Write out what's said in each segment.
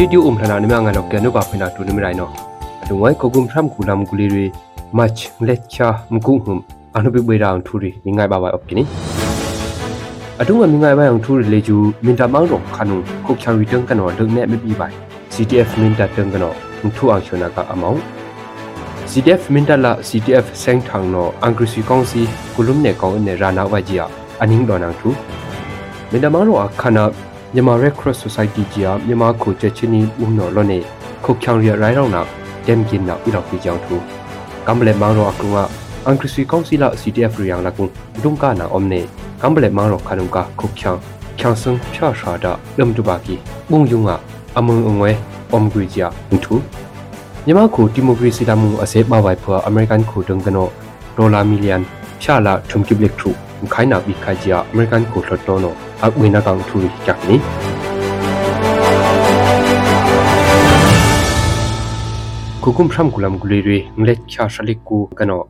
ရီဒီယိုအုံထနာနမငါလောက်ကဲနုပါဖိနာတူနမရိုင်နောအတုံဝိုင်ကိုကုမ်ထမ်ကူလမ်ဂူလီရီမတ်လက်ချာမကုဟုမ်အနုပိဘေရာန်ထူရီမိငိုင်ဘာဘာအော့ကိနီအတုံဝမိငိုင်ဘာအောင်ထူရီလေကျူမင်တမောင်းတော့ခနုခုတ်ချရီတန်ကနောဒုံနဲ့မပြီးပိုင် CTF မင်တတန်ကနောထူအောင်ချနာကအမောင်း CTF မင်တလာ CTF ဆန်းထောင်နောအင်္ဂရိစီကောင်စီကုလုံနေကောင်နေရာနာဝဂျီယာအနင်းတော်နန်ထူမင်တမောင်းတော့ခနာ မြန်မာ Red Cross Society ကြီးအမြန်မာခုချက်ချင်းနီဦးနော်လောနေခုတ်ချောင်ရရိုင်းတော့နာဒမ်ကင်နာဥတော်ပြကြောင်းထူကမ်ဘလေမောင်ရောအကူကအန်ကရစီကောင်စီလာ CTF ရយ៉ាងလာကုဒုံကနာအုံနေကမ်ဘလေမောင်ရောခနုံကခုတ်ချောင်ချောင်စံဖြာရှာဒလမ်တူဘာကီဘုံယုံကအမုံအငွဲအုံဂရီဂျာထူမြန်မာခုဒီမိုကရေစီလာမှုအစေပါဝိုင်ဖွာအမေရိကန်ခုတုံကနောဒေါ်လာမီလီယံဖြာလာထုံကိဘလက်ထူခိုင်နာဘီခိုင်ဂျာအမေရိကန်ခုထတော်နော အဝိနာကောင်ထူရီကြက်နီကုကုမ်ဖရမ်ကူလမ်ဂူလီရီငလက်ချာရှလိကူကနော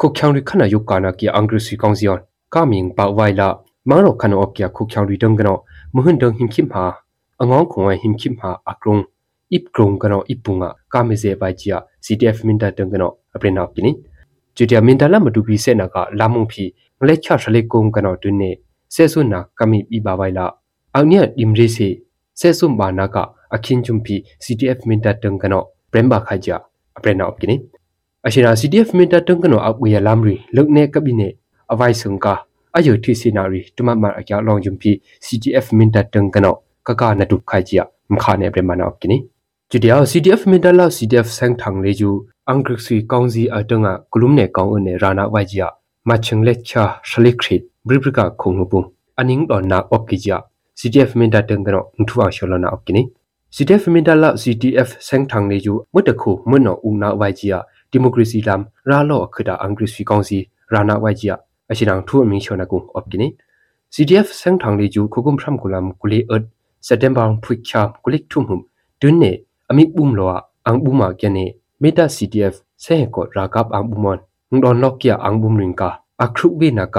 ခုချောင်းရီခနာယုကာနာကီအင်္ဂရိစီကောင်စီယွန်ကာမင်းပါဝိုင်လာမာရောခနောအကီခုချောင်းရီဒုံကနောမဟွန်းဒုံဟင်ခိမဟာအငေါခုံဝဟင်ခိမဟာအကရုံ ip krong kano ipunga kame se bai chia CTF minta teng kano apre na kini jutia minta la madu bi se na ka lamung phi ngle cha shale kong kano tu ne se su na kami bi ba bai la angnya dimre se se su ba na ka akhin chum phi CTF minta ဆက်ဆွနာကမိပြီပါဝိုင်လာအောင်ညက်ဒီမရီစီဆက်ဆွဘာနာကအခင်းချုံဖီ CTF မင်တာတန်ကနောဘရမ်ဘာခါကြအပရနောကိနေအရှင်နာ CTF မင်တာတန်ကနောအပွေရလမ်ရီလုံနေကပိနေအဝိုင်ဆုံကအယုထိစီနာရီတမမအကြောင်းလောင်ချုံဖီ CTF မင်တာတန်ကနောကကနတုခါကြမခါနေဘရမနောကိနေကျူဒီယာ CTF မင်တာလောက် CTF ဆန်းထန်လေကျူအင်္ဂရိစီကောင်စီအတငါကလုံနေကောင်အနေရာနာဝိုင်ကြမချင်းလက်ချာရှလိခရစ် ဘရိပရိကခုံနုပုံအနင်းတော်နာအော့ကိကြ CTF မင်တာတန်တော့ငထွာရှောလနာအော့ကိနေ CTF မင်တာလာ CTF ဆန်းထန်နေယူမတခုမနော်ဦးနာဝိုင်ကြီးယာဒီမိုကရေစီလမ်ရာလော့ခဒအင်္ဂရိစီကောင်စီရာနာဝိုင်ကြီးယာအရှိန်အောင်ထူအမင်းရှောနာကုအော့ကိနေ CTF ဆန်းထန်နေယူခုကုမ်ဖရမ်ကူလမ်ကူလီအတ်စက်တမ်ဘာဖွိချာကူလိထုမှုဒွန်းနေအမိပုံလောအန်ဘူးမာကျနေမေတာ CTF ဆဲကောရာကပ်အန်ဘူးမွန်ငဒေါ်နော့ကီယာအန်ဘူးမရင်ကာအခရုဘေနာက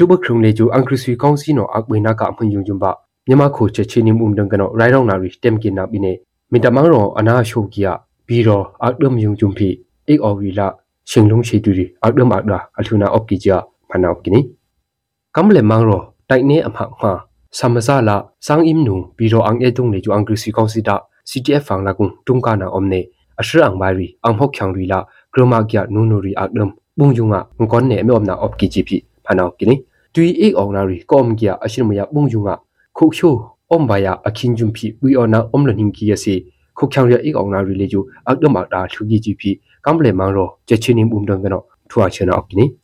midamang ro akrunga myama khu che chining bum myama red cross society le ju midamang ro op kya amhu phyung khok khyang ri phu rai rong na dem ki na abina op ki ja phana op kini ashina midamang ro akhanung le ju angri sui kong sia yok ka na ka phua om khu nong ne ahi dang asi kurung ka akdam omge kene angrisi kongsi tangkana jumpi imma ko omgya imri leju lakhari ja ame prena okini atuba khrung leju angrisi kongsi no akbina ka amhun yung jumba myama kho che chinim um dangkano rairong nari temkin na bine mitamang ro ana shogya biro akdam yung jumpi ek owi la shinglung sheduri akdam akda alhuna okki ja phana okini kamle mangro taine amha ma samasa la sang imnu biro ang edung leju angrisi kongsi da CTF ဖန်လာကုတုံကနာအုံနေအရှရ ang bari ang hok khyang ri la kroma kya nu nu ri akdam bung yunga ngkon ne me omna op ki ji phi phana kini tui ek ong na ri kom kya ashir mya bung yunga khok sho om ba ya akhin jum phi wi ona om lo ning ki ya se khok khyang ri ek ong na ri le ju akdam ak da thu ki ji phi kamble mang ro che chinim bum dang no thua chena op kini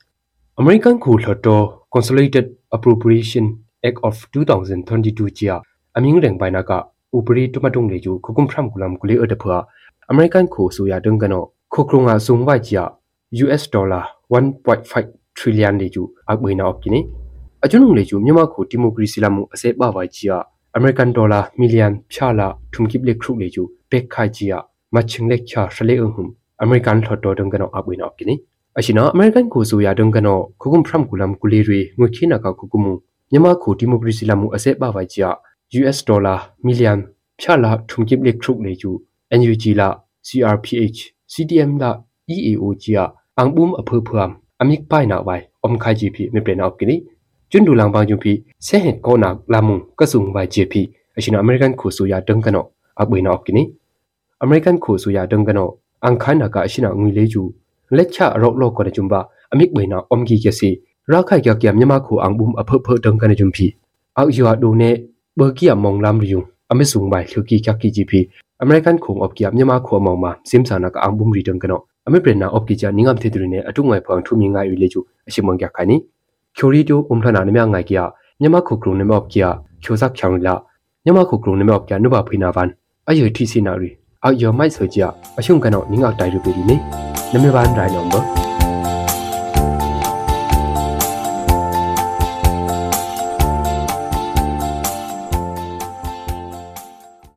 American khu hloto Consolidated Appropriation Act of 2022 chia aming reng baina ka upri tumatung le ju khukum phram kulam kuli ode phwa american kho so ya dang kano khokronga sungwa jia us dollar 1.5 trillion le ju akbaina opkini ajunung le ju myama kho democracy lamu ase ba ba jia american dollar million phala thumkip le khru le ju pek kha jia maching le kha shale hum american thoto dang kano akbaina opkini ashina american kho so ya dang kano khukum phram kulam kuli ri ngkhina ka khukumu myama kho democracy lamu ase ba ba jia US dollar million ဖြာလာထုံကိပလက်ခုလေကျူ NUG လာ CRPH CDM လာ EAO ကြီးအန်ဘုံအဖဖမ် အမိပိုင်နာဝိုင်အုံခိုင်ဂျီပီမေပရနောက်ကိနီကျွန်းဒူလန်ဘန်ဂျူပီဆဲဟက်ကောနာလာမုံကဆုံဝိုင်ဂျီပီအရှင်အမေရိကန်ခိုဆူယာဒန်ကနောအဘွေနောက်ကိနီအမေရိကန်ခိုဆူယာဒန်ကနောအန်ခိုင်နာကအရှင်ငွေလေးကျူလက်ချအရော့လော့ကောတဲ့ဂျုံဘာအမိဘွေနာအုံဂီကစီရာခိုင်ကကမြမခုအန်ဘုံအဖဖဒန်ကနေဂျုံပီအောက်ယူအဒိုနေဘော်ကီယမုံလမ်ရီယုံ amesung bai thuki kya ki gp american khong op kya myama kho mong ma simsana ka angbum ri dang kano ame prena op ki ja ningam the dri ne atungai phang thu mi ngai ri le chu ashimong kya khani kyori do umthana ne mya ngai kya myama kho kru ne mop kya kyosak khyang la myama kho kru ne mop kya nu ba phina van အယွေထီစီနာရီအောက်ယောမိုက်ဆိုကြအရှုံကနောနင်းအောက်တိုင်ရပေဒီနေနမေဘန်ရိုင်နံဘာ